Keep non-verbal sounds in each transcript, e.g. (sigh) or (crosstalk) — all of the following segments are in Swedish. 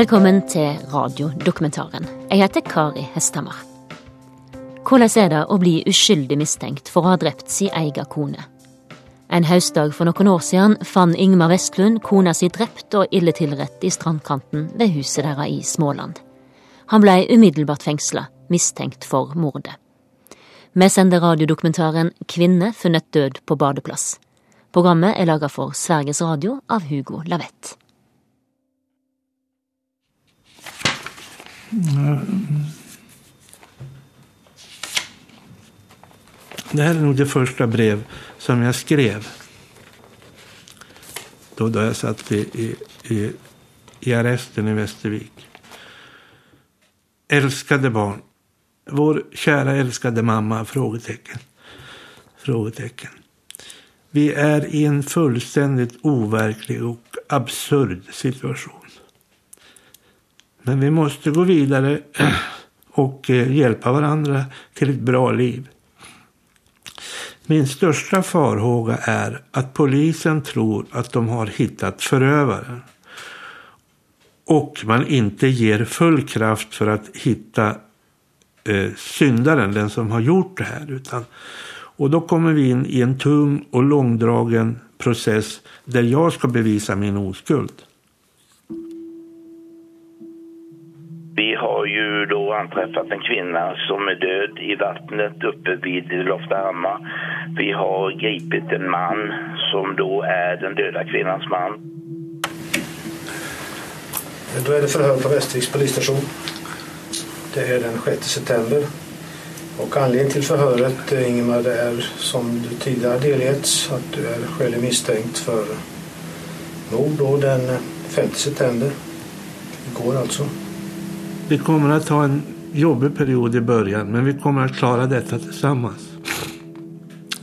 Velkommen til radiodokumentaren. Jeg heter Kari Hesthammer. Hvordan er det å bli uskyldig mistenkt for å ha drept sin egen kone? En høstdag for noen år siden fant Ingmar Vestlund kona si drept og ille tilrett i strandkanten ved huset deres i Småland. Han ble umiddelbart fengsla, mistenkt for mordet. Vi sender radiodokumentaren Kvinne funnet død på badeplass. Programmet er laga for Sveriges Radio av Hugo Lavett. Det här är nog det första brev som jag skrev. Då, då jag satt i, i, i arresten i Västervik. Älskade barn. Vår kära älskade mamma? Frågetecken. Frågetecken. Vi är i en fullständigt overklig och absurd situation. Men vi måste gå vidare (clears throat) och eh, hjälpa varandra till ett bra liv. Min största farhåga är att polisen tror att de har hittat förövaren. Och man inte ger full kraft för att hitta eh, syndaren, den som har gjort det här. Utan, och då kommer vi in i en tung och långdragen process där jag ska bevisa min oskuld. Vi har ju då anträffat en kvinna som är död i vattnet uppe vid Loftahammar. Vi har gripit en man som då är den döda kvinnans man. Då är det förhör på Västerviks polisstation. Det är den 6 september. Och anledningen till förhöret, eh, Ingemar, det är som du tidigare delgetts att du är skäligen misstänkt för mord då den 5 september. Igår alltså. Vi kommer att ha en jobbig period i början, men vi kommer att klara detta tillsammans.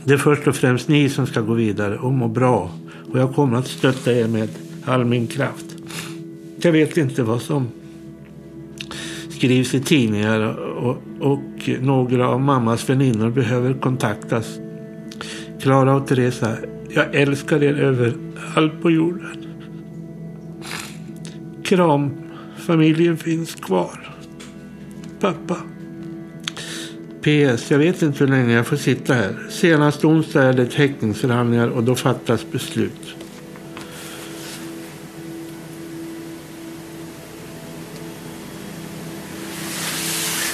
Det är först och främst ni som ska gå vidare och må bra. Och jag kommer att stötta er med all min kraft. Jag vet inte vad som skrivs i tidningar och, och några av mammas väninnor behöver kontaktas. Klara och Teresa, jag älskar er över allt på jorden. Kram, familjen finns kvar. Pappa. PS, jag vet inte hur länge jag får sitta här. Senast onsdag är det häktningsförhandlingar och då fattas beslut.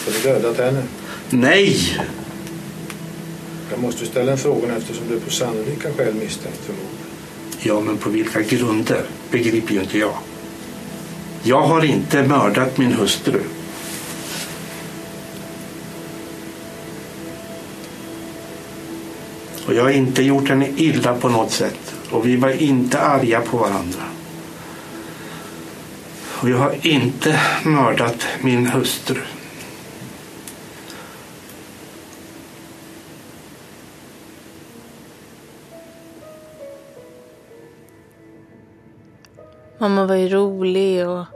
Har du dödat henne? Nej! Jag måste ställa en fråga eftersom du på sannolika skäl misstänkt för mord. Ja, men på vilka grunder begriper ju inte jag. Jag har inte mördat min hustru. Och jag har inte gjort henne illa på något sätt. Och vi var inte arga på varandra. Och jag har inte mördat min hustru. Mamma var ju rolig och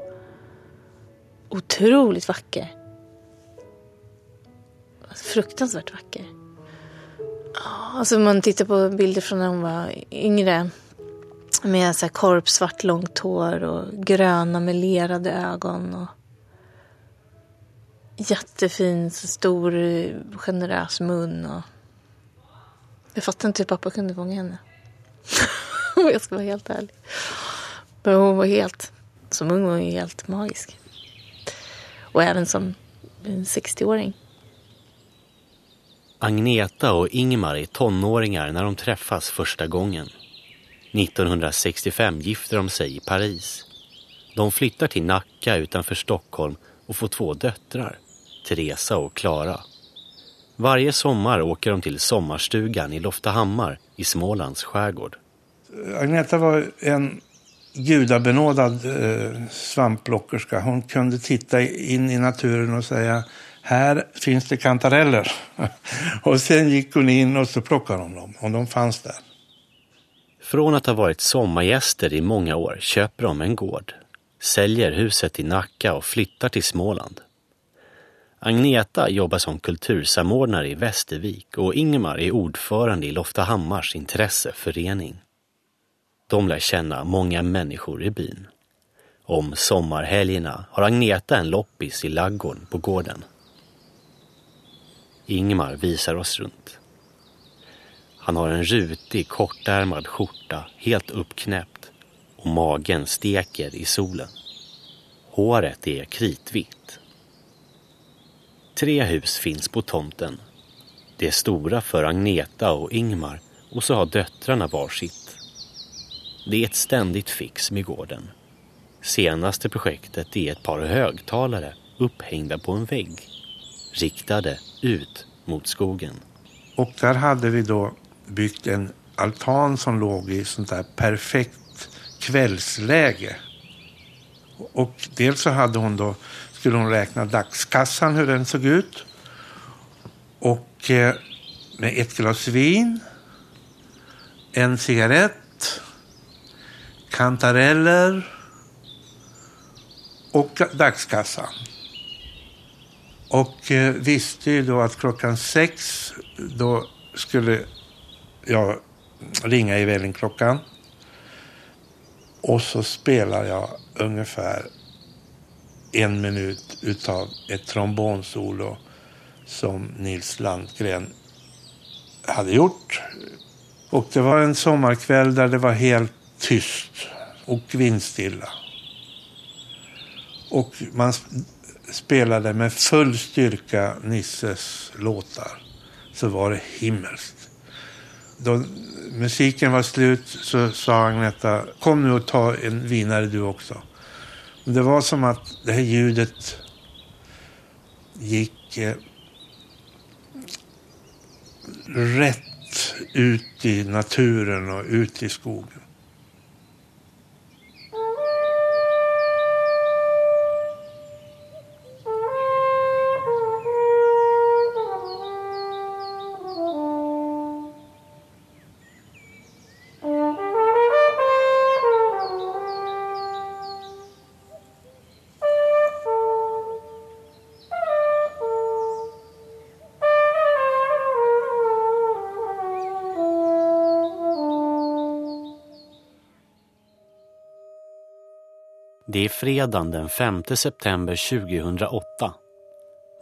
otroligt vacker. Alltså, fruktansvärt vacker. Alltså man tittar på bilder från när hon var yngre. Med så här korpsvart långt hår och gröna melerade ögon. Och jättefin, så stor, generös mun. Och jag fattar inte hur pappa kunde fånga henne. (laughs) Om jag ska vara helt ärlig. Men hon var helt, som ung var hon helt magisk. Och även som en 60-åring. Agneta och Ingmar är tonåringar när de träffas första gången. 1965 gifter de sig i Paris. De flyttar till Nacka utanför Stockholm och får två döttrar, Teresa och Klara. Varje sommar åker de till sommarstugan i Loftahammar i Smålands skärgård. Agneta var en gudabenådad eh, svamplockerska. Hon kunde titta in i naturen och säga här finns det kantareller. (laughs) och sen gick hon in och så plockade hon dem och de fanns där. Från att ha varit sommargäster i många år köper de en gård, säljer huset i Nacka och flyttar till Småland. Agneta jobbar som kultursamordnare i Västervik och Ingemar är ordförande i Loftahammars intresseförening. De lär känna många människor i byn. Om sommarhelgerna har Agneta en loppis i laggården på gården. Ingmar visar oss runt. Han har en rutig kortärmad skjorta helt uppknäppt och magen steker i solen. Håret är kritvitt. Tre hus finns på tomten. Det är stora för Agneta och Ingmar och så har döttrarna varsitt. Det är ett ständigt fix med gården. Senaste projektet är ett par högtalare upphängda på en vägg. Riktade ut mot skogen. Och där hade vi då byggt en altan som låg i sånt där perfekt kvällsläge. Och dels så hade hon då, skulle hon räkna dagskassan hur den såg ut. Och eh, med ett glas vin, en cigarett, kantareller och dagskassan. Och eh, visste ju då att klockan sex då skulle jag ringa i vällingklockan. Och så spelar jag ungefär en minut utav ett trombonsolo som Nils Landgren hade gjort. Och det var en sommarkväll där det var helt tyst och vindstilla. Och man spelade med full styrka Nisses låtar. Så var det himmelskt. Då musiken var slut så sa Agneta, kom nu och ta en vinare du också. Det var som att det här ljudet gick eh, rätt ut i naturen och ut i skogen. Det är fredagen den 5 september 2008.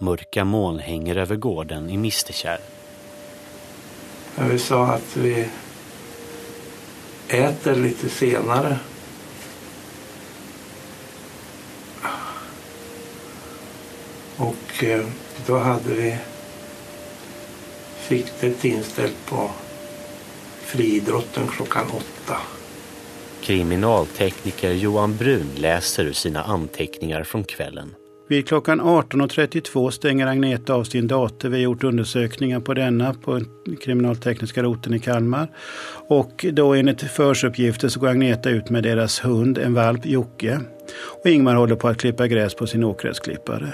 Mörka moln hänger över gården i Mistekärr. Vi sa att vi äter lite senare. Och eh, då hade vi siktet inställt på friidrotten klockan åtta. Kriminaltekniker Johan Brun läser ur sina anteckningar från kvällen. Vid klockan 18.32 stänger Agneta av sin dator. Vi har gjort undersökningar på denna på kriminaltekniska roten i Kalmar. Och då enligt försuppgifter så går Agneta ut med deras hund, en valp, Jocke. Och Ingmar håller på att klippa gräs på sin åkgräsklippare.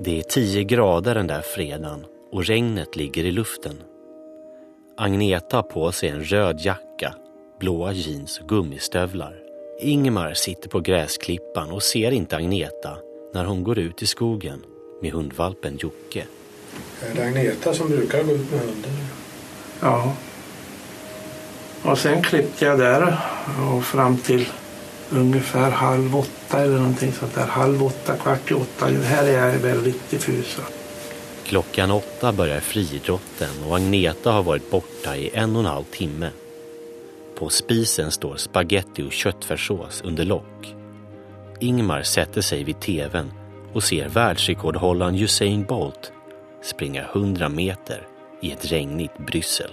Det är 10 grader den där fredagen och regnet ligger i luften. Agneta har på sig en röd jacka blåa jeans och gummistövlar. Ingemar sitter på gräsklippan och ser inte Agneta när hon går ut i skogen med hundvalpen Jocke. Är det Agneta som brukar gå ut med hunden? Ja. Och sen klippte jag där och fram till ungefär halv åtta eller någonting sånt där. Halv åtta, kvart i åtta. Här är jag väldigt diffus. Klockan åtta börjar friidrotten och Agneta har varit borta i en och en halv timme. På spisen står spaghetti och köttfärssås under lock. Ingmar sätter sig vid tvn och ser världsrekordhållaren Usain Bolt springa 100 meter i ett regnigt Bryssel.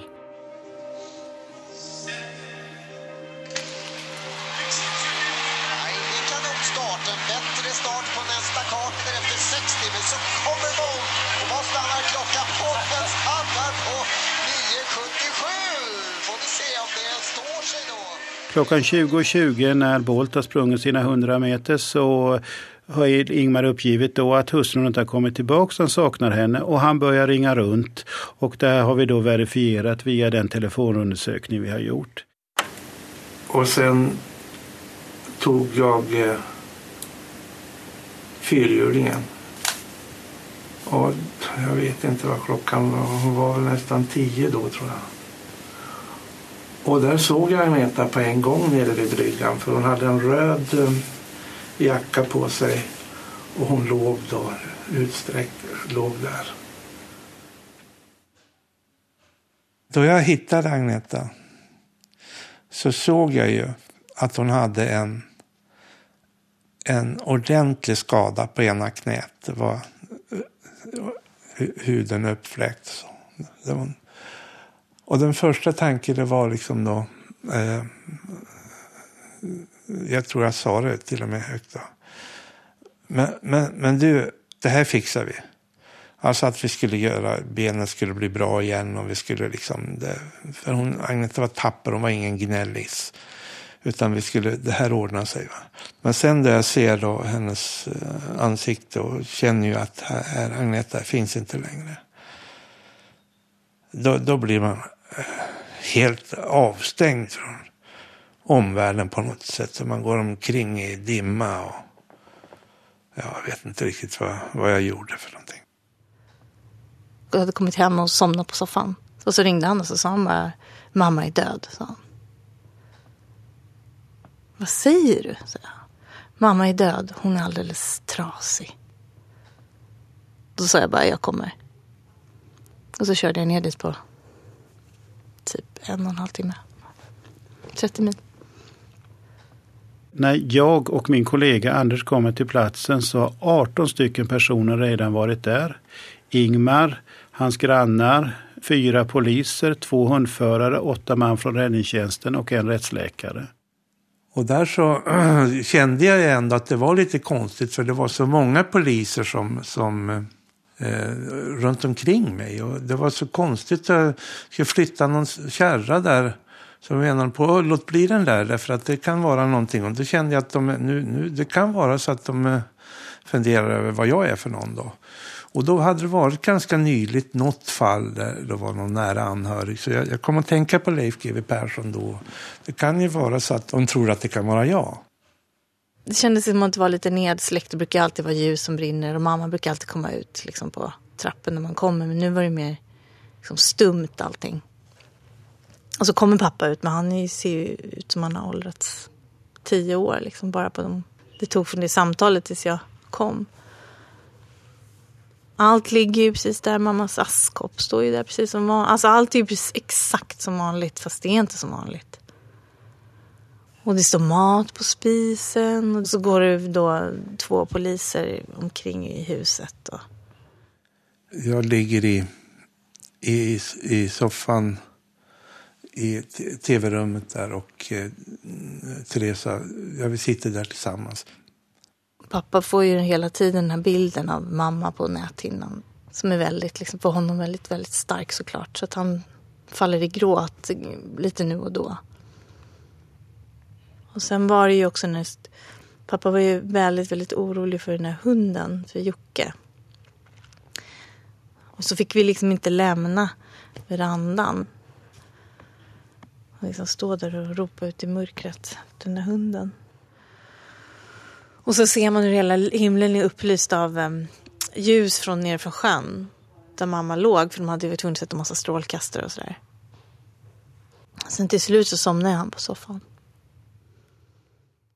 Klockan 20.20 när Bolt har sprungit sina 100 meter så har Ingmar uppgivit då att hustrun inte har kommit tillbaka, han saknar henne och han börjar ringa runt. Och det har vi då verifierat via den telefonundersökning vi har gjort. Och sen tog jag eh, fyrhjulingen. Och jag vet inte vad klockan var, hon var väl nästan tio då tror jag. Och där såg jag Agneta på en gång nere vid bryggan för hon hade en röd, eh, jacka på sig och hon låg där, utsträckt, låg där. Då jag hittade Agneta så såg jag ju att hon hade en, en ordentlig skada på ena knät. Det var eh, huden uppfläkt. Det var, och den första tanken det var liksom då, eh, jag tror jag sa det till och med högt då. Men, men, men du, det här fixar vi. Alltså att vi skulle göra, benen skulle bli bra igen och vi skulle liksom, det, för hon, Agneta var tapper, hon var ingen gnällis. Utan vi skulle, det här ordnar sig. Va? Men sen när jag ser då hennes eh, ansikte och känner ju att här, Agneta finns inte längre. Då, då blir man helt avstängd från omvärlden på något sätt. Så man går omkring i dimma och jag vet inte riktigt vad, vad jag gjorde för någonting. Jag hade kommit hem och somnat på soffan. Och så ringde han och så sa han bara, mamma är död. Sa han. Vad säger du? Så jag. Mamma är död, hon är alldeles trasig. Då sa jag bara, jag kommer. Och så körde jag ner dit på typ en och en halv timme. 30 mil. När jag och min kollega Anders kommer till platsen så har 18 stycken personer redan varit där. Ingmar, hans grannar, fyra poliser, två hundförare, åtta man från räddningstjänsten och en rättsläkare. Och där så (clears throat) kände jag ändå att det var lite konstigt för det var så många poliser som, som eh, runt omkring mig. Och det var så konstigt. Jag skulle flytta någon kärra där. Så menade på låt bli den där därför att det kan vara någonting. Och då kände jag att de, nu, nu, det kan vara så att de eh, funderar över vad jag är för någon då. Och då hade det varit ganska nyligt något fall där det var någon nära anhörig. Så jag, jag kom att tänka på Leif GW Persson då. Det kan ju vara så att de tror att det kan vara jag. Det kändes som att det var lite nedsläckt. Det brukar alltid vara ljus som brinner och mamma brukar alltid komma ut liksom, på trappen när man kommer. Men nu var det mer liksom, stumt allting. Och så kommer pappa ut, men han ser ju ut som han har åldrats tio år. Liksom, bara på dem. Det tog från det samtalet tills jag kom. Allt ligger ju precis där. Mammas askkopp står ju där precis som vanligt. Alltså allt är ju precis exakt som vanligt fast det är inte som vanligt. Och det står mat på spisen och så går det då två poliser omkring i huset. Och... Jag ligger i, i, i soffan i tv-rummet där och eh, Teresa, ja, vi sitter där tillsammans. Pappa får ju hela tiden den här bilden av mamma på näthinnan. Som är väldigt, liksom, för honom väldigt, väldigt stark såklart. Så att han faller i gråt lite nu och då. Och sen var det ju också när pappa var ju väldigt, väldigt orolig för den här hunden, för Jocke. Och så fick vi liksom inte lämna verandan. Och liksom stå där och ropa ut i mörkret, den där hunden. Och så ser man hur hela himlen är upplyst av um, ljus från ner från sjön. Där mamma låg, för de hade ju varit tvungna att sätta massa strålkastare och sådär. Sen till slut så somnade han på soffan.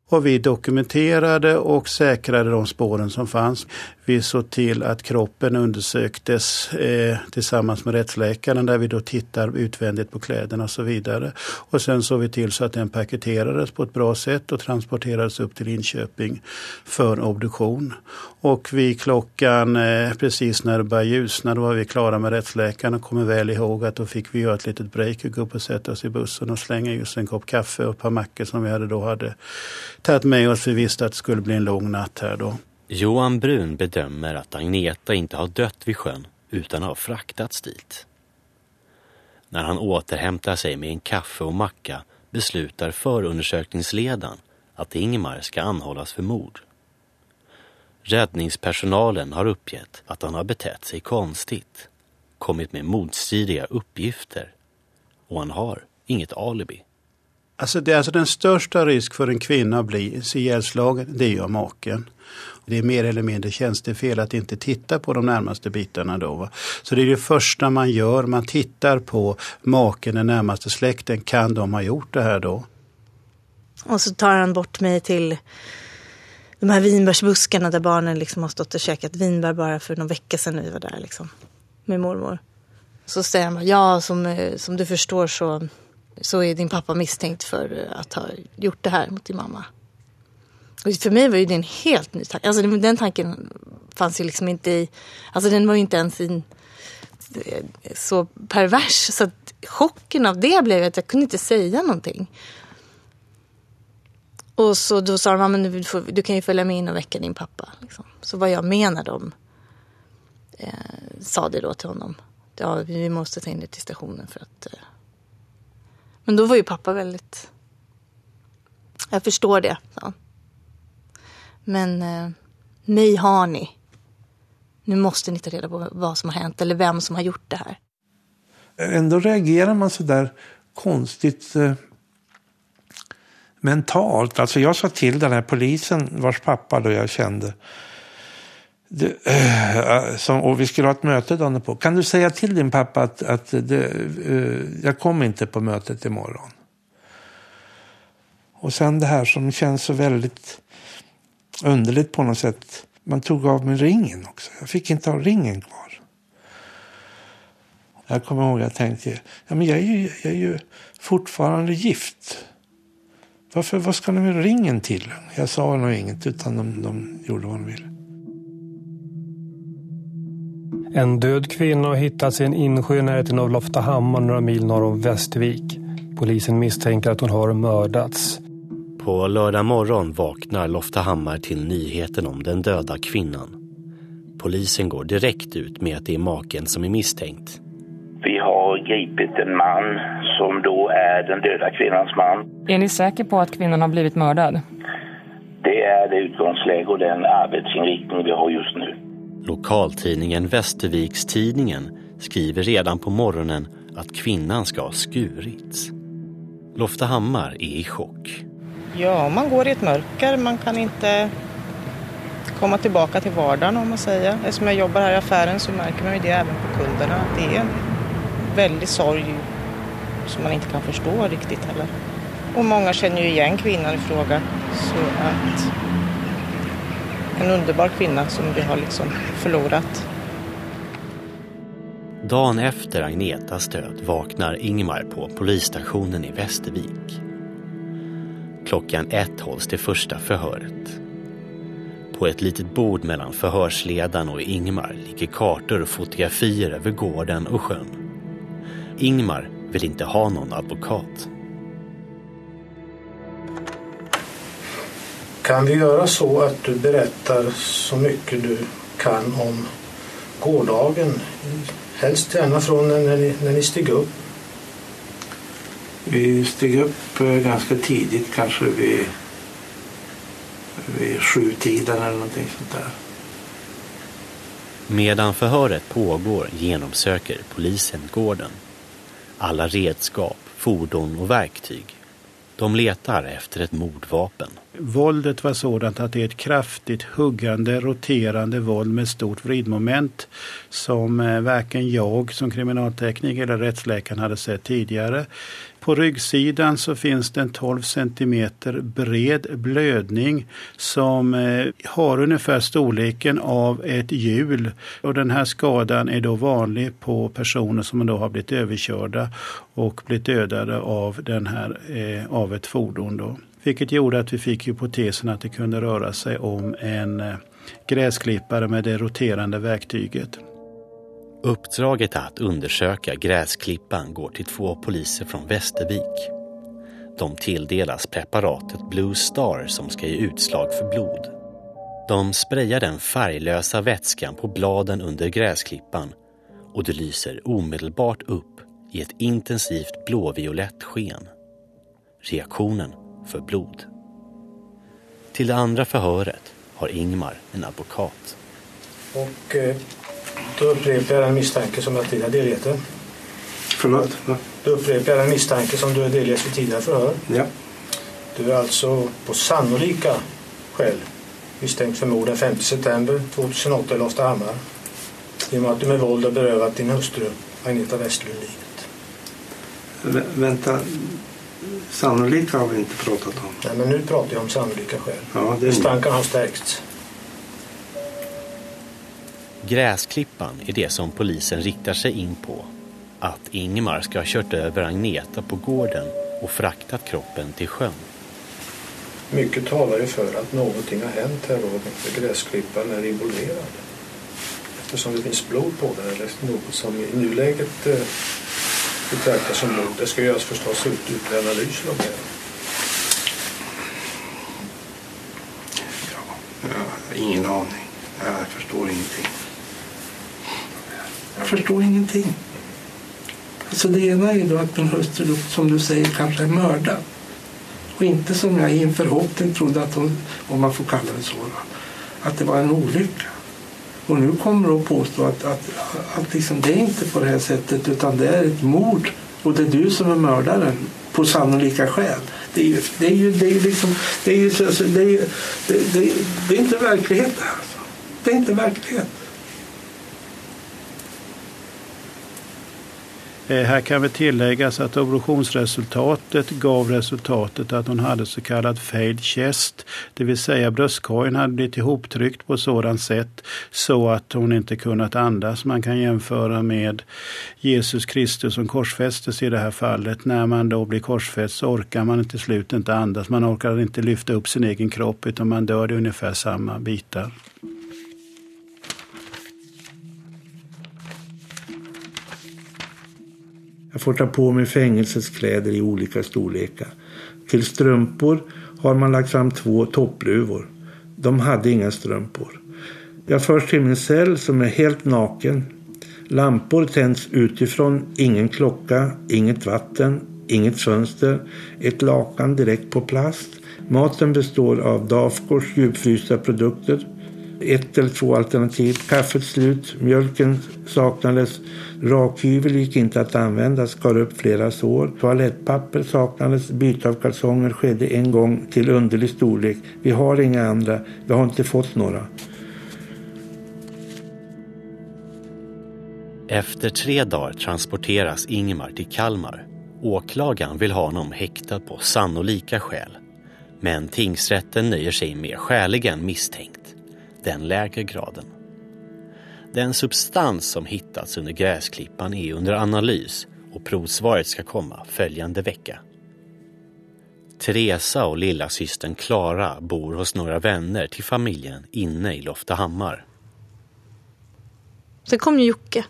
Och vi dokumenterade och säkrade de spåren som fanns. Vi såg till att kroppen undersöktes eh, tillsammans med rättsläkaren där vi då tittar utvändigt på kläderna och så vidare. Och sen såg vi till så att den paketerades på ett bra sätt och transporterades upp till Linköping för obduktion. Och vi klockan eh, precis när det började ljusna då var vi klara med rättsläkaren och kommer väl ihåg att då fick vi göra ett litet break och gå upp och sätta oss i bussen och slänga just en kopp kaffe och ett par mackor som vi hade då hade tagit med oss. Vi visste att det skulle bli en lång natt här då. Johan Brun bedömer att Agneta inte har dött vid sjön utan har fraktats dit. När han återhämtar sig med en kaffe och macka beslutar förundersökningsledaren att Ingmar ska anhållas för mord. Räddningspersonalen har uppgett att han har betett sig konstigt, kommit med motstridiga uppgifter och han har inget alibi. Alltså det är alltså den största risk för en kvinna att bli ihjälslagen, det gör maken. Det är mer eller mindre tjänstefel att inte titta på de närmaste bitarna då. Va? Så det är det första man gör, man tittar på maken, den närmaste släkten, kan de ha gjort det här då? Och så tar han bort mig till de här vinbärsbuskarna där barnen liksom har stått och käkat vinbär bara för någon vecka sedan vi var där liksom, med mormor. Så säger han, ja som, eh, som du förstår så, så är din pappa misstänkt för att ha gjort det här mot din mamma. Och för mig var ju det en helt ny tanke. Alltså den tanken fanns ju liksom inte i, alltså den var ju inte ens i, så pervers. Så att chocken av det blev att jag kunde inte säga någonting. Och så då sa de, men du, får, du kan ju följa med in och väcka din pappa. Liksom. Så vad jag menar de eh, sa det då till honom. Ja, vi måste ta in dig till stationen för att... Eh. Men då var ju pappa väldigt... Jag förstår det, sa han. Men eh, mig har ni. Nu måste ni ta reda på vad som har hänt eller vem som har gjort det här. Ändå reagerar man så där konstigt eh, mentalt. Alltså jag sa till den här polisen vars pappa då jag kände. Det, äh, eh, som, och vi skulle ha ett möte dagen på. Kan du säga till din pappa att, att det, äh, jag kommer inte på mötet imorgon? Och sen det här som känns så väldigt underligt på något sätt. Man tog av mig ringen också. Jag fick inte ha ringen kvar. Jag kommer ihåg att jag tänkte, ja, men jag är ju, jag är ju fortfarande gift. Varför, vad ska ni med ringen till? Jag sa nog inget utan de, de gjorde vad de ville. En död kvinna har hittats i en insjö i närheten av Loftahammar några mil norr om Västervik. Polisen misstänker att hon har mördats. På lördag morgon vaknar Loftahammar till nyheten om den döda kvinnan. Polisen går direkt ut med att det är maken som är misstänkt. Vi har gripit en man som då är den döda kvinnans man. Är ni säker på att kvinnan har blivit mördad? Det är det utgångsläge och den arbetsinriktning vi har just nu. Lokaltidningen Västerviks-Tidningen skriver redan på morgonen att kvinnan ska ha skurits. Loftahammar är i chock. Ja, man går i ett mörker. Man kan inte komma tillbaka till vardagen om man säger. Eftersom jag jobbar här i affären så märker man ju det även på kunderna. Det är en väldig sorg som man inte kan förstå riktigt heller. Och många känner ju igen kvinnan i fråga. Så att en underbar kvinna som vi har liksom förlorat. Dagen efter Agnetas död vaknar Ingmar på polisstationen i Västervik. Klockan ett hålls det första förhöret. På ett litet bord mellan förhörsledaren och Ingmar ligger kartor och fotografier över gården och sjön. Ingmar vill inte ha någon advokat. Kan vi göra så att du berättar så mycket du kan om gårdagen? Helst gärna från när ni, när ni steg upp. Vi steg upp eh, ganska tidigt, kanske vid, vid sjutiden eller någonting sånt där. Medan förhöret pågår genomsöker polisen gården. Alla redskap, fordon och verktyg. De letar efter ett mordvapen. Våldet var sådant att det är ett kraftigt huggande, roterande våld med stort vridmoment som eh, varken jag som kriminaltekniker eller rättsläkaren hade sett tidigare. På ryggsidan så finns det en 12 cm bred blödning som eh, har ungefär storleken av ett hjul. Och den här skadan är då vanlig på personer som då har blivit överkörda och blivit dödade av, den här, eh, av ett fordon. Då. Vilket gjorde att vi fick hypotesen att det kunde röra sig om en eh, gräsklippare med det roterande verktyget. Uppdraget att undersöka gräsklippan går till två poliser från Västervik. De tilldelas preparatet Blue Star som ska ge utslag för blod. De sprayar den färglösa vätskan på bladen under gräsklippan och det lyser omedelbart upp i ett intensivt blåviolett sken. Reaktionen för blod. Till det andra förhöret har Ingmar en advokat. Och eh, då upprepar jag den misstanke som jag tidigare delgett Förlåt? Ja. Då upprepar jag den misstanke som du har delgetts vid tidigare förhör. ja. Du är alltså på sannolika skäl misstänkt för mord den 5 september 2008 i Loftahammar. I och med att du med våld har berövat din hustru Agneta Westlund livet. Vä- vänta. Sannolika har vi inte pratat om. Nej, men nu pratar jag om sannolika skäl. Ja, det är Misstankarna har stärkts. Gräsklippan är det som polisen riktar sig in på. Att Ingmar ska ha kört över Agneta på gården och fraktat kroppen till sjön. Mycket talar ju för att någonting har hänt här och att gräsklippan är involverad. Eftersom det finns blod på den eller något som i nuläget eh, betraktas som mord. Det ska göras förstås ut ytterligare analyser av det. Har ingen aning. Jag förstår ingenting. Jag förstår ingenting. Alltså det ena är då att min hustru, som du säger, kanske är mördad. Och inte som jag i en förhoppning trodde att hon, om man får kalla det så, då, att det var en olycka. Och nu kommer du att påstå att, att, att liksom, det är inte på det här sättet utan det är ett mord och det är du som är mördaren på sannolika skäl. Det är ju, det är ju, det är ju liksom, det är ju, det är, det, det, det är inte verklighet det här. Alltså. Det är inte verklighet. Eh, här kan vi tilläggas att obduktionsresultatet gav resultatet att hon hade så kallad failed chest, det vill säga bröstkorgen hade blivit ihoptryckt på ett sådant sätt så att hon inte kunnat andas. Man kan jämföra med Jesus Kristus som korsfästes i det här fallet. När man då blir korsfäst så orkar man till slut inte andas. Man orkar inte lyfta upp sin egen kropp utan man dör i ungefär samma bitar. Jag får ta på mig fängelsets kläder i olika storlekar. Till strumpor har man lagt fram två toppluvor. De hade inga strumpor. Jag förs till min cell som är helt naken. Lampor tänds utifrån, ingen klocka, inget vatten, inget fönster, ett lakan direkt på plast. Maten består av Dafgårds djupfrysta produkter. Ett eller två alternativ. Kaffet slut, mjölken saknades, rakhyvel gick inte att använda, skar upp flera sår. Toalettpapper saknades, byte av kalsonger skedde en gång till underlig storlek. Vi har inga andra, vi har inte fått några. Efter tre dagar transporteras Ingemar till Kalmar. Åklagaren vill ha honom häktad på sannolika skäl. Men tingsrätten nöjer sig med skäligen misstänkt, den lägre graden. Den substans som hittats under gräsklippan är under analys och provsvaret ska komma följande vecka. Teresa och lilla systern Klara bor hos några vänner till familjen inne i Loftahammar. Sen kom ju Jocke.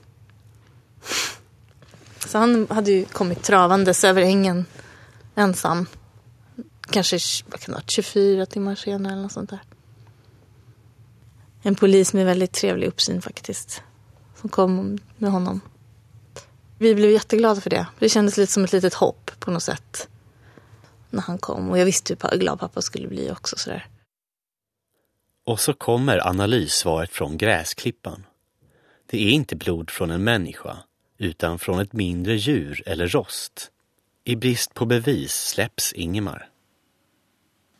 Så han hade ju kommit travandes över ängen ensam. Kanske vad kan det vara, 24 timmar senare eller något sånt där. En polis med väldigt trevlig uppsyn faktiskt. Som kom med honom. Vi blev jätteglada för det. Det kändes lite som ett litet hopp på något sätt. När han kom. Och jag visste hur glad pappa skulle bli också sådär. Och så kommer analyssvaret från gräsklippan. Det är inte blod från en människa, utan från ett mindre djur eller rost. I brist på bevis släpps Ingemar.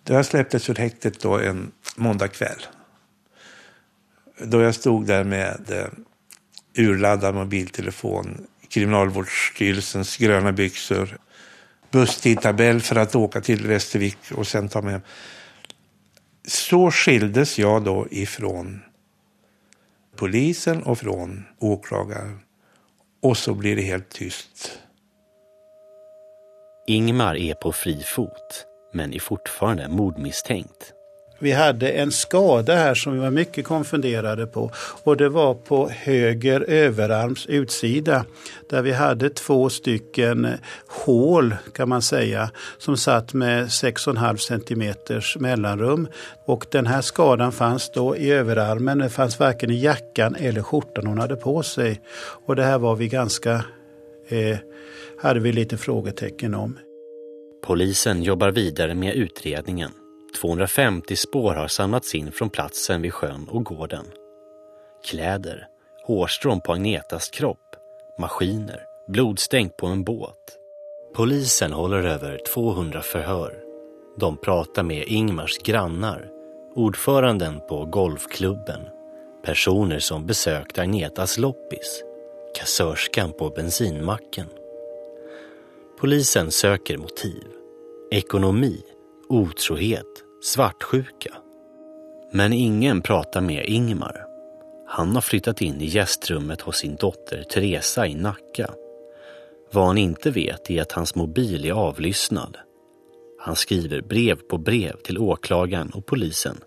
Jag släpptes ur häktet då en måndagkväll. Då jag stod där med eh, urladdad mobiltelefon, Kriminalvårdsstyrelsens gröna byxor, busstidtabell för att åka till Västervik och sen ta mig hem. Så skildes jag då ifrån polisen och från åklagaren. Och så blir det helt tyst. Ingmar är på fri fot, men är fortfarande mordmisstänkt. Vi hade en skada här som vi var mycket konfunderade på och det var på höger överarms utsida där vi hade två stycken eh, hål kan man säga som satt med 6,5 centimeters mellanrum och den här skadan fanns då i överarmen, det fanns varken i jackan eller skjortan hon hade på sig och det här var vi ganska, eh, hade vi lite frågetecken om. Polisen jobbar vidare med utredningen. 250 spår har samlats in från platsen vid sjön och gården. Kläder, hårstrån på Agnetas kropp, maskiner, blodstänk på en båt. Polisen håller över 200 förhör. De pratar med Ingmars grannar, ordföranden på golfklubben, personer som besökt Agnetas loppis, kassörskan på bensinmacken. Polisen söker motiv Ekonomi, otrohet, svartsjuka. Men ingen pratar med Ingmar. Han har flyttat in i gästrummet hos sin dotter Teresa i Nacka. Vad han inte vet är att hans mobil är avlyssnad. Han skriver brev på brev till åklagaren och polisen.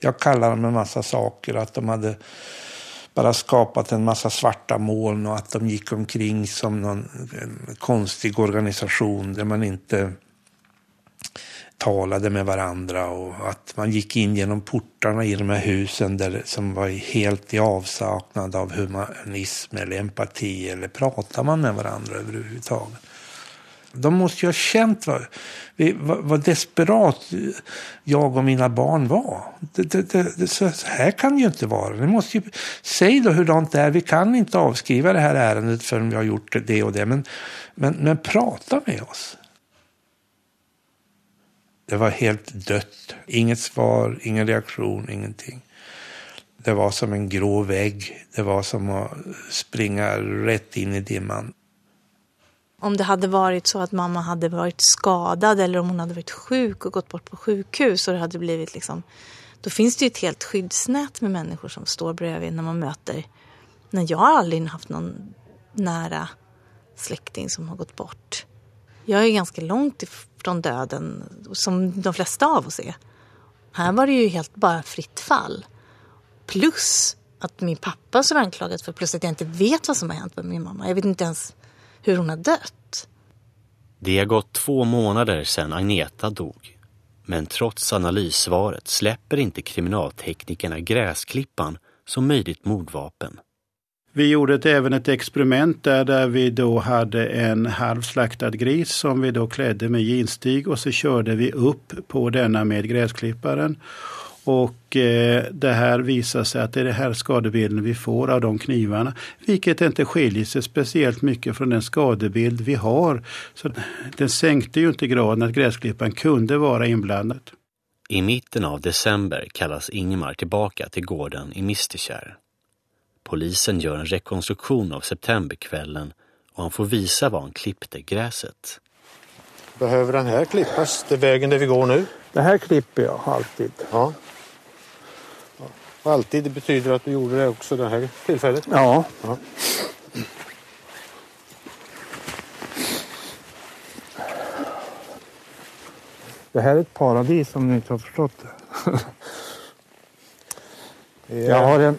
Jag kallar dem en massa saker, att de hade bara skapat en massa svarta moln och att de gick omkring som någon konstig organisation där man inte talade med varandra och att man gick in genom portarna i de här husen där, som var helt i avsaknad av humanism eller empati eller pratar man med varandra överhuvudtaget. De måste ju ha känt vad, vad, vad desperat jag och mina barn var. Det, det, det, så här kan det ju inte vara. Ni måste ju, säg då hur det är. Vi kan inte avskriva det här ärendet förrän vi har gjort det och det. Men, men, men prata med oss. Det var helt dött. Inget svar, ingen reaktion, ingenting. Det var som en grå vägg. Det var som att springa rätt in i dimman. Om det hade varit så att mamma hade varit skadad eller om hon hade varit sjuk och gått bort på sjukhus och det hade blivit liksom... Då finns det ju ett helt skyddsnät med människor som står bredvid när man möter... När jag har aldrig haft någon nära släkting som har gått bort. Jag är ganska långt ifrån döden, som de flesta av oss är. Här var det ju helt bara fritt fall. Plus att min pappa som anklagad för, plus att jag inte vet vad som har hänt med min mamma. Jag vet inte ens hur hon har dött. Det har gått två månader sedan Agneta dog. Men trots analyssvaret släpper inte kriminalteknikerna gräsklippan som möjligt mordvapen. Vi gjorde ett, även ett experiment där, där vi då hade en halvslaktad gris som vi då klädde med jeanstyg och så körde vi upp på denna med gräsklipparen. Och eh, det här visar sig att det är den här skadebilden vi får av de knivarna. Vilket inte skiljer sig speciellt mycket från den skadebild vi har. Så den sänkte ju inte graden att gräsklipparen kunde vara inblandad. I mitten av december kallas Ingmar tillbaka till gården i Mistekärr. Polisen gör en rekonstruktion av septemberkvällen och han får visa var han klippte gräset. Behöver den här klippas? Det är vägen där vi går nu? Det här klipper jag alltid. Ja. Alltid, det betyder att du gjorde det också det här tillfället? Ja. ja. Det här är ett paradis om ni inte har förstått det. (laughs) Jag har en,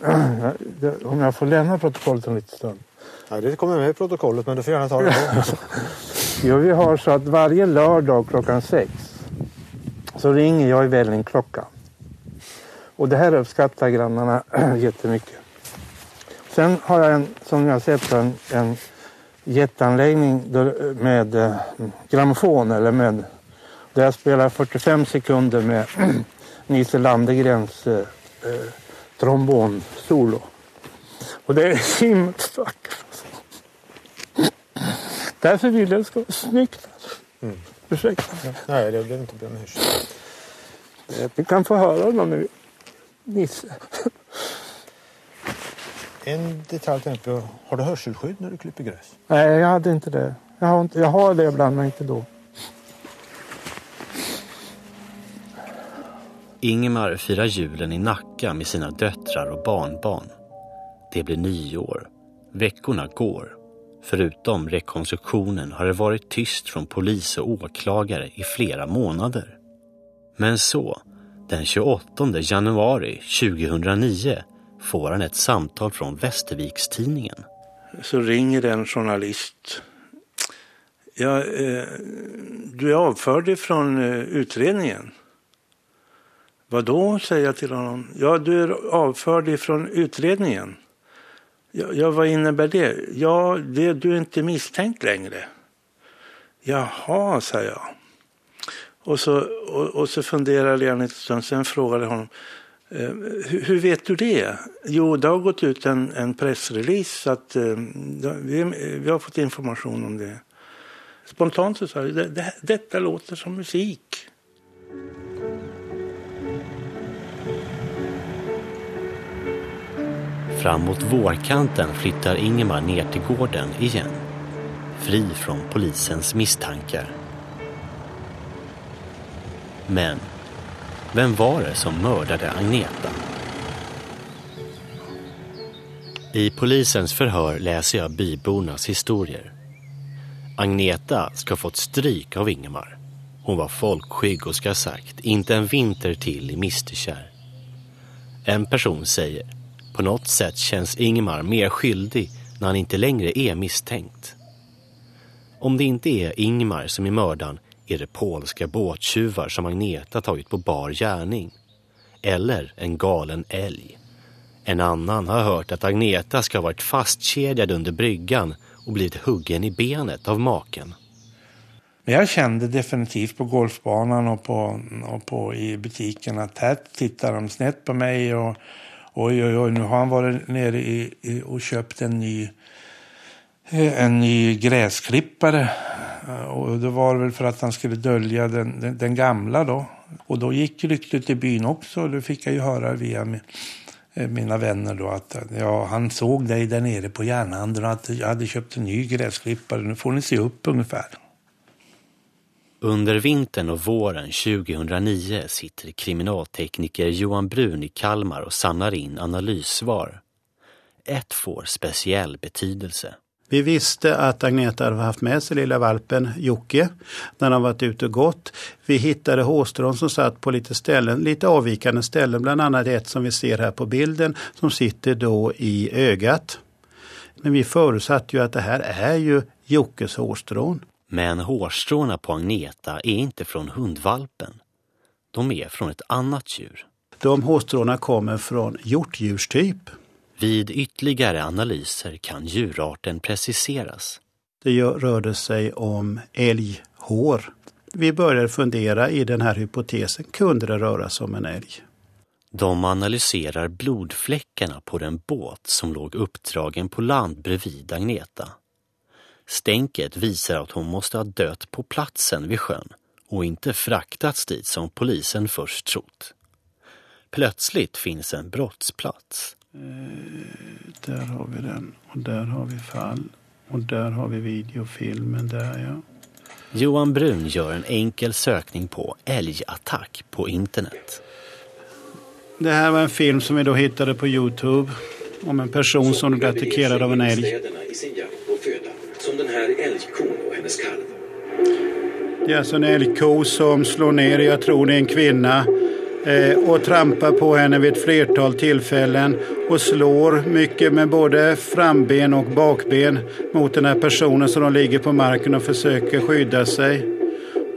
(clears throat) om jag får lämna protokollet en liten stund. Ja, det kommer med i protokollet men du får gärna ta det. (laughs) jo, vi har så att varje lördag klockan sex så ringer jag i vällingklockan. Och det här uppskattar grannarna (clears throat) jättemycket. Sen har jag en, som jag sett, en, en jätteanläggning med eh, grammofon eller med där jag spelar 45 sekunder med (clears throat) Nisse Landegrens eh, eh, trombonsolo. Och det är (laughs) himmelsk vackert. Därför vill jag att det ska vara snyggt. Mm. Ursäkta. Nej, det behöver inte bli en hysch. Vi kan få höra dem nu. Nisse. En detalj tänkte jag. Har du hörselskydd när du klipper gräs? Nej, jag hade inte det. Jag har, inte, jag har det ibland, men inte då. Ingemar firar julen i Nacka med sina döttrar och barnbarn. Det blir nyår. Veckorna går. Förutom rekonstruktionen har det varit tyst från polis och åklagare i flera månader. Men så, den 28 januari 2009 får han ett samtal från Västerviks-Tidningen. Så ringer en journalist. Ja, eh, du är avförd ifrån eh, utredningen. Vad då, säger jag till honom. Ja, du är avförd ifrån utredningen. Ja, ja, vad innebär det? Ja, det, du är inte misstänkt längre. Jaha, sa jag. Och så, och, och så funderade jag en liten stund, sen frågade jag honom. Eh, hur, hur, vet du det? Jo, det har gått ut en, en pressrelease att eh, vi, vi, har fått information om det. Spontant så sa jag, det, det, detta låter som musik. Framåt vårkanten flyttar Ingemar ner till gården igen. Fri från polisens misstankar. Men vem var det som mördade Agneta? I polisens förhör läser jag bybornas historier. Agneta ska ha fått stryk av Ingemar. Hon var folkskygg och ska ha sagt inte en vinter till i Mistekärr”. En person säger på något sätt känns Ingemar mer skyldig när han inte längre är misstänkt. Om det inte är Ingmar som är mördaren är det polska båttjuvar som Agneta tagit på bar gärning. Eller en galen älg. En annan har hört att Agneta ska ha varit fastkedjad under bryggan och blivit huggen i benet av maken. Men jag kände definitivt på golfbanan och, på, och på, i butiken att här tittar de snett på mig och oj, oj, oj, nu har han varit nere i, i, och köpt en ny, eh, en ny gräsklippare. Eh, och det var väl för att han skulle dölja den, den, den gamla då. Och då gick ryktet i byn också. Det fick jag ju höra via eh, mina vänner då att ja, han såg dig där nere på järnhandeln och att jag hade köpt en ny gräsklippare. Nu får ni se upp ungefär. Under vintern och våren 2009 sitter kriminaltekniker Johan Brun i Kalmar och samlar in analyssvar. Ett får speciell betydelse. Vi visste att Agneta hade haft med sig lilla valpen Jocke när han varit ute och gått. Vi hittade hårstrån som satt på lite ställen, lite avvikande ställen, bland annat ett som vi ser här på bilden som sitter då i ögat. Men vi förutsatte ju att det här är ju Jockes hårstrån. Men hårstråna på Agneta är inte från hundvalpen. De är från ett annat djur. De hårstråna kommer från hjortdjurstyp. Vid ytterligare analyser kan djurarten preciseras. Det rörde sig om älghår. Vi började fundera i den här hypotesen, kunde det röra sig om en älg? De analyserar blodfläckarna på den båt som låg uppdragen på land bredvid Agneta. Stänket visar att hon måste ha dött på platsen vid sjön och inte fraktats dit som polisen först trott. Plötsligt finns en brottsplats. Eh, där har vi den och där har vi fall och där har vi videofilmen där ja. Johan Brun gör en enkel sökning på älgattack på internet. Det här var en film som vi då hittade på Youtube om en person som blev attackerad av en älg här älgkon och hennes kalv. Det är alltså en älgko som slår ner, jag tror det är en kvinna, eh, och trampar på henne vid ett flertal tillfällen och slår mycket med både framben och bakben mot den här personen som de ligger på marken och försöker skydda sig.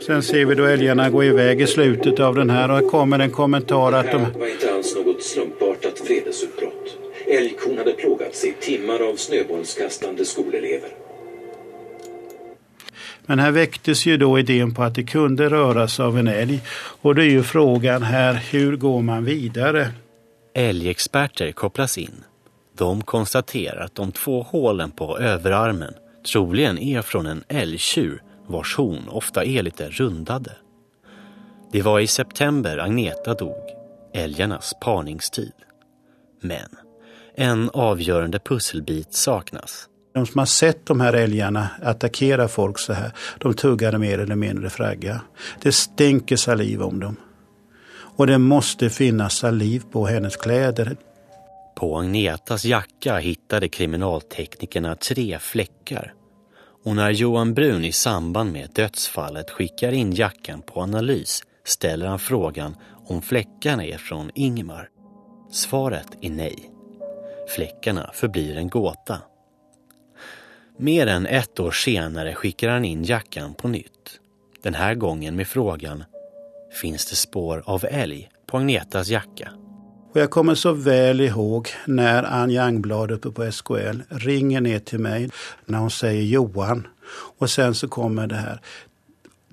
Sen ser vi då älgarna gå iväg i slutet av den här och det kommer en kommentar att de... Det var inte alls något slumpartat vredesutbrott. Älgkon hade plågats i timmar av snöbollskastande skolelever. Men här väcktes ju då idén på att det kunde röra sig av en älg. Och det är ju frågan här, hur går man vidare? Älgexperter kopplas in. De konstaterar att de två hålen på överarmen troligen är från en älgtjur vars horn ofta är lite rundade. Det var i september Agneta dog, älgarnas parningstid. Men en avgörande pusselbit saknas. De som har sett de här älgarna attackera folk så här, de tuggade mer eller mindre fragga. Det stänker saliv om dem. Och det måste finnas saliv på hennes kläder. På Agnetas jacka hittade kriminalteknikerna tre fläckar. Och när Johan Brun i samband med dödsfallet skickar in jackan på analys ställer han frågan om fläckarna är från Ingmar. Svaret är nej. Fläckarna förblir en gåta. Mer än ett år senare skickar han in jackan på nytt. Den här gången med frågan Finns det spår av älg på Agnetas jacka? Och jag kommer så väl ihåg när Ann Jangblad uppe på SKL ringer ner till mig när hon säger Johan. Och sen så kommer det här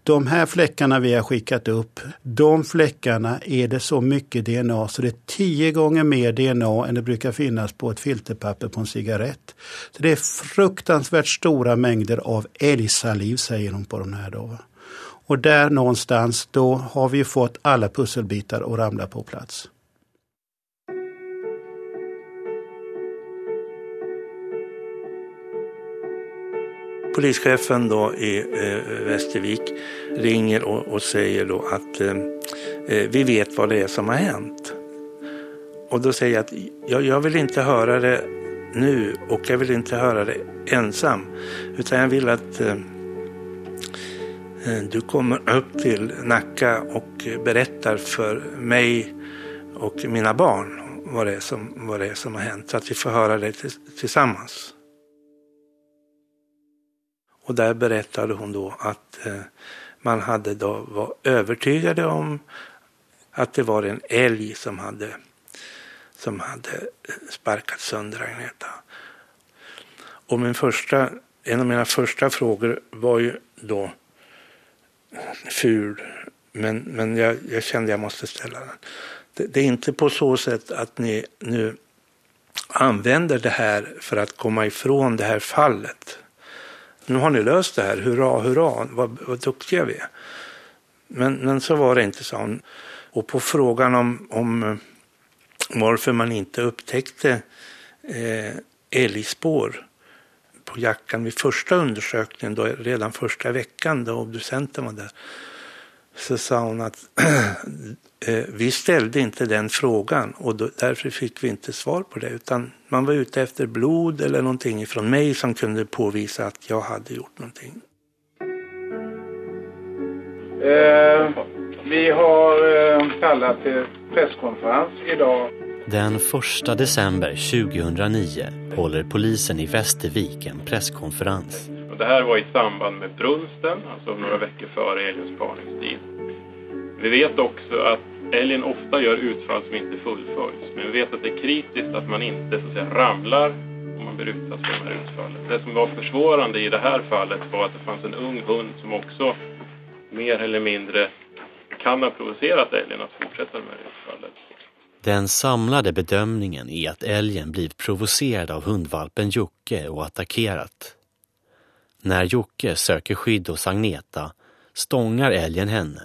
de här fläckarna vi har skickat upp, de fläckarna är det så mycket DNA så det är tio gånger mer DNA än det brukar finnas på ett filterpapper på en cigarett. Så Det är fruktansvärt stora mängder av älgsaliv säger de på de här. Då. Och där någonstans då har vi fått alla pusselbitar att ramla på plats. Polischefen då i eh, Västervik ringer och, och säger då att eh, eh, vi vet vad det är som har hänt. Och då säger jag att jag, jag vill inte höra det nu och jag vill inte höra det ensam. Utan jag vill att eh, eh, du kommer upp till Nacka och berättar för mig och mina barn vad det är som, vad det är som har hänt. Så att vi får höra det tillsammans. Och där berättade hon då att eh, man hade då var övertygade om att det var en älg som hade, som hade eh, sparkat sönder Agneta. Och min första, en av mina första frågor var ju då ful, men, men jag, jag kände jag måste ställa den. Det, det är inte på så sätt att ni nu använder det här för att komma ifrån det här fallet nu har ni löst det här, hurra, hurra, vad, vad duktiga vi är. Men, men så var det inte, sa hon. Och på frågan om, om eh, varför man inte upptäckte eh, älgspår på jackan vid första undersökningen, då, redan första veckan då obducenten var där, så sa hon att (clears throat) vi ställde inte den frågan och då, därför fick vi inte svar på det. Utan man var ute efter blod eller någonting från mig som kunde påvisa att jag hade gjort någonting. Eh, vi har eh, kallat till presskonferens idag. Den 1 december 2009 håller polisen i Västervik en presskonferens. Och det här var i samband med brunsten, alltså några veckor före älgens parningstid. Vi vet också att älgen ofta gör utfall som inte fullföljs. Men vi vet att det är kritiskt att man inte så att säga, ramlar om man blir utsatt för de här utfallen. Det som var försvårande i det här fallet var att det fanns en ung hund som också mer eller mindre kan ha provocerat älgen att fortsätta de här utfallet. Den samlade bedömningen är att älgen blivit provocerad av hundvalpen Jocke och attackerat. När Jocke söker skydd hos Agneta stångar älgen henne.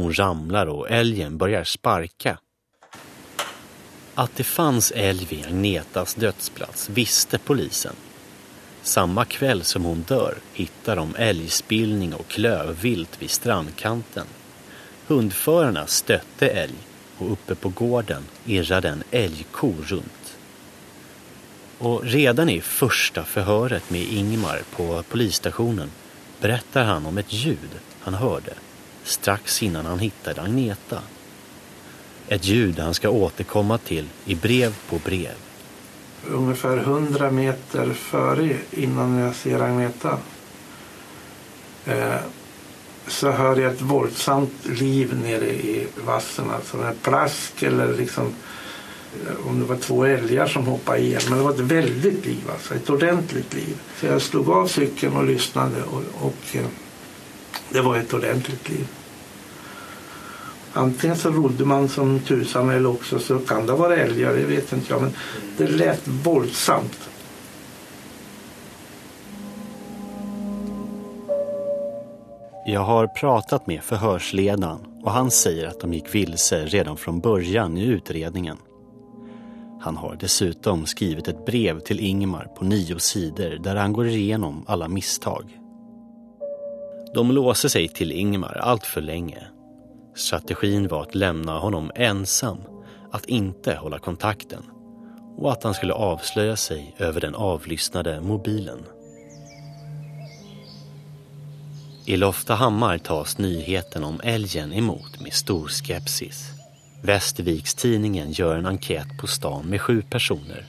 Hon ramlar och älgen börjar sparka. Att det fanns älg vid Agnetas dödsplats visste polisen. Samma kväll som hon dör hittar de älgspillning och klövvilt vid strandkanten. Hundförarna stötte älg och uppe på gården irrade en älgko runt. Och redan i första förhöret med Ingmar på polisstationen berättar han om ett ljud han hörde strax innan han hittade Agneta. Ett ljud han ska återkomma till i brev på brev. Ungefär hundra meter före innan jag ser Agneta eh, så hör jag ett våldsamt liv nere i vassen. Alltså en plask eller liksom eh, om det var två älgar som hoppade igen. Men det var ett väldigt liv, alltså, ett ordentligt liv. Så jag slog av cykeln och lyssnade och, och eh, det var ett ordentligt liv. Antingen så rodde man som tusan eller också så kan det vara älgar, det vet inte jag. Men det lät våldsamt. Jag har pratat med förhörsledaren och han säger att de gick vilse redan från början i utredningen. Han har dessutom skrivit ett brev till Ingmar på nio sidor där han går igenom alla misstag. De låste sig till Ingmar allt för länge. Strategin var att lämna honom ensam, att inte hålla kontakten och att han skulle avslöja sig över den avlyssnade mobilen. I Loftahammar tas nyheten om älgen emot med stor skepsis. Västervikstidningen gör en enkät på stan med sju personer.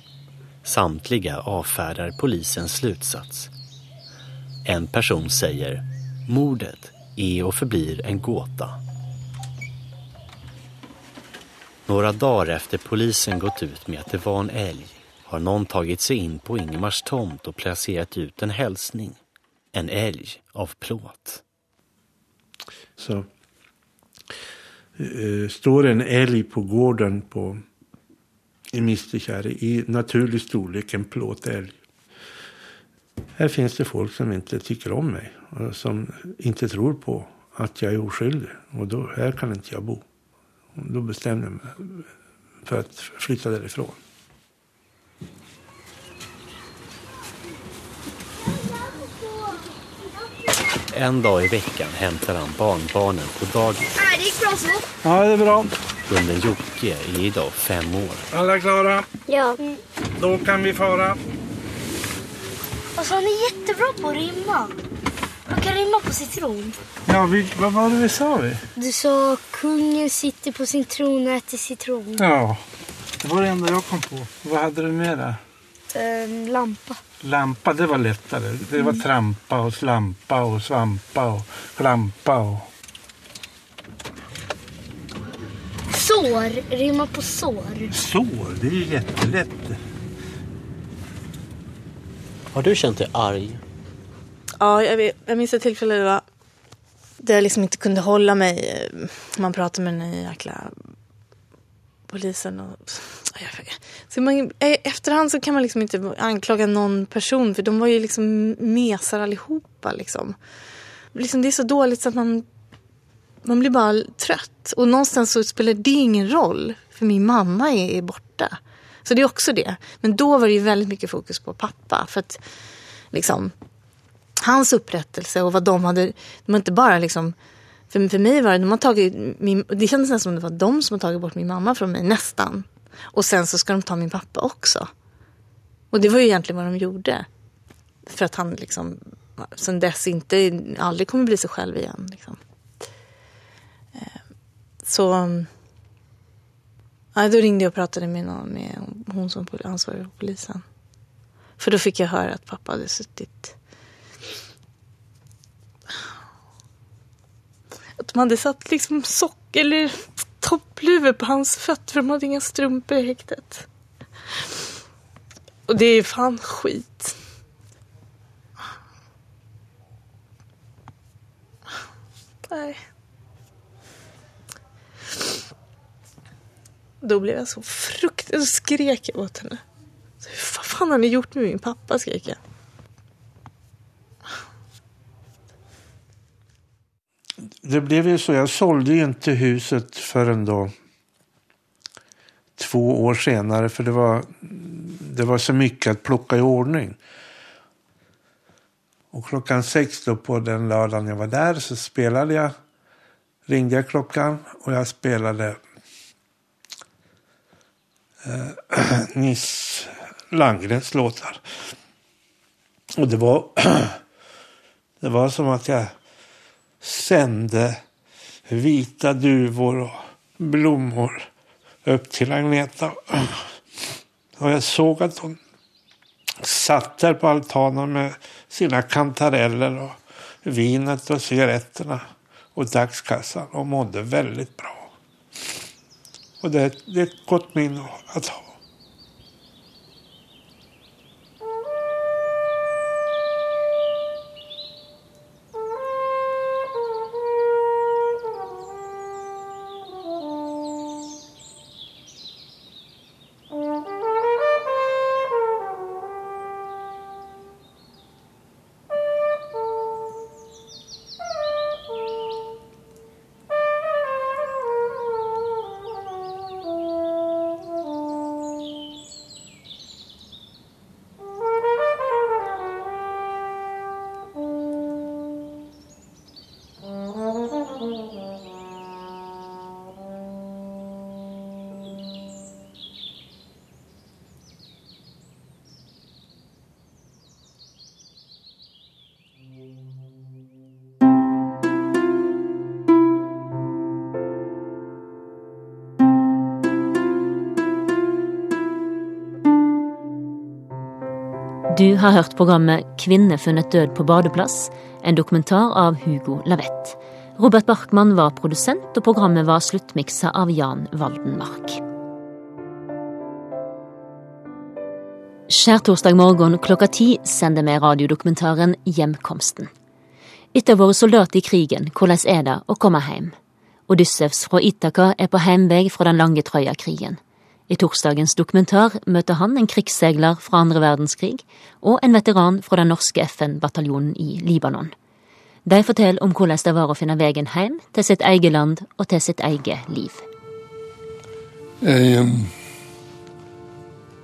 Samtliga avfärdar polisens slutsats. En person säger mordet är och förblir en gåta. Några dagar efter polisen gått ut med att det var en älg har någon tagit sig in på Ingmars tomt och placerat ut en hälsning. En älg av plåt. Så eh, står en älg på gården på, i Mistekärre i naturlig storlek, en plåtälg. Här finns det folk som inte tycker om mig som inte tror på att jag är oskyldig. Och då, här kan inte jag bo. Och då bestämde jag mig för att flytta därifrån. En dag i veckan hämtar han barnbarnen på dagis. Nej, det gick bra så. Ja, det är bra. Hunden Jocke är idag fem år. Alla klara? Ja. Då kan vi fara. Alltså han är jättebra på att rimma. Kan rimma på citron. Ja, vi, vad var det vi sa vi? Du sa kungen sitter på sin tron och äter citron. Ja, det var det enda jag kom på. Vad hade du med där? En lampa. Lampa, det var lättare. Det var trampa och slampa och svampa och klampa och... Sår. Rimma på sår. Sår, det är ju jättelätt. Har du känt dig arg? Ja, jag, vet, jag minns ett tillfälle det var där jag liksom inte kunde hålla mig. Eh, man pratade med den jäkla polisen. Och, så man, I efterhand så kan man liksom inte anklaga någon person för de var ju liksom mesar allihopa. Liksom. Liksom det är så dåligt så att man, man blir bara trött. Och någonstans så spelar det ingen roll för min mamma är, är borta. Så det är också det. Men då var det ju väldigt mycket fokus på pappa. För att liksom hans upprättelse och vad de hade, de var inte bara liksom för, för mig var det, de har tagit min, det kändes nästan som det var de som har tagit bort min mamma från mig, nästan. Och sen så ska de ta min pappa också. Och det var ju egentligen vad de gjorde. För att han liksom sen dess inte, aldrig kommer bli sig själv igen. Liksom. Eh, så ja, då ringde jag och pratade med, någon, med hon som ansvarig för polisen. För då fick jag höra att pappa hade suttit Att de hade satt liksom sock eller toppluvor på hans fötter för de hade inga strumpor i häktet. Och det är fan skit. Nej. Då blev jag så fruktansvärt... Skrek jag åt henne. Vad fan har ni gjort med min pappa? skrek jag. Det blev ju så. Jag sålde ju inte huset förrän då två år senare. För det var, det var så mycket att plocka i ordning. Och klockan sex då på den lördagen jag var där så spelade jag. Ringde jag klockan och jag spelade eh, (clears throat) Nils Landgrens låtar. Och det var, (clears throat) det var som att jag sände vita duvor och blommor upp till Agneta. Och jag såg att hon satt där på altanen med sina kantareller och vinet och cigaretterna och dagskassan och mådde väldigt bra. Och det, det är ett gott minne att ha. Du har hørt programmet 'Kvinne funnet død på badeplass', en dokumentar av Hugo Lavett. Robert Barkmann var produsent, og programmet var sluttmiksa av Jan Valdenmark. Skjærtorsdag morgen klokka ti sender vi radiodokumentaren Hjemkomsten. Etter våre soldater i krigen, hvordan er det å komme hjem? Odyssevs fra Itaka er på heimvei fra den lange Trøya-krigen. I torsdagens dokumentar møter han en krigsseiler fra andre verdenskrig og en veteran fra den norske FN-bataljonen i Libanon. De forteller om hvordan det var å finne veien hjem til sitt eget land og til sitt eget liv. Jeg um,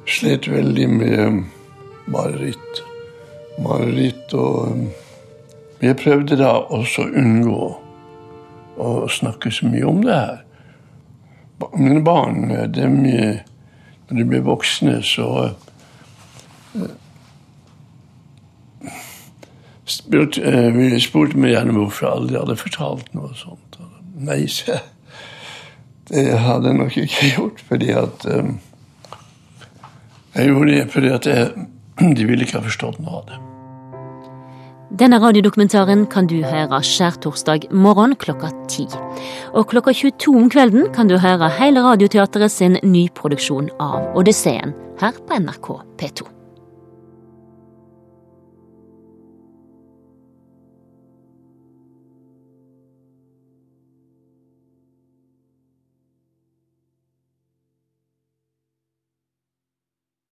slet veldig med ehm, mareritt. Mareritt og um, Men jeg prøvde da også å unngå å snakke så mye om det her. Mina barn, eh, de, när de blev vuxna så eh, eh, vi spurte mig gärna varför jag aldrig hade fortalt något sånt. Nej, sa. Det hade jag nog inte gjort, fordi at eh, jag gjorde det för att jeg, eh, (clears throat) de ville inte ha förstått något. av det. Denne radiodokumentaren kan du høre skjærtorsdag morgen klokka ti. Og klokka 22 om kvelden kan du høre hele Radioteatret sin nyproduksjon av Odysseen her på NRK P2.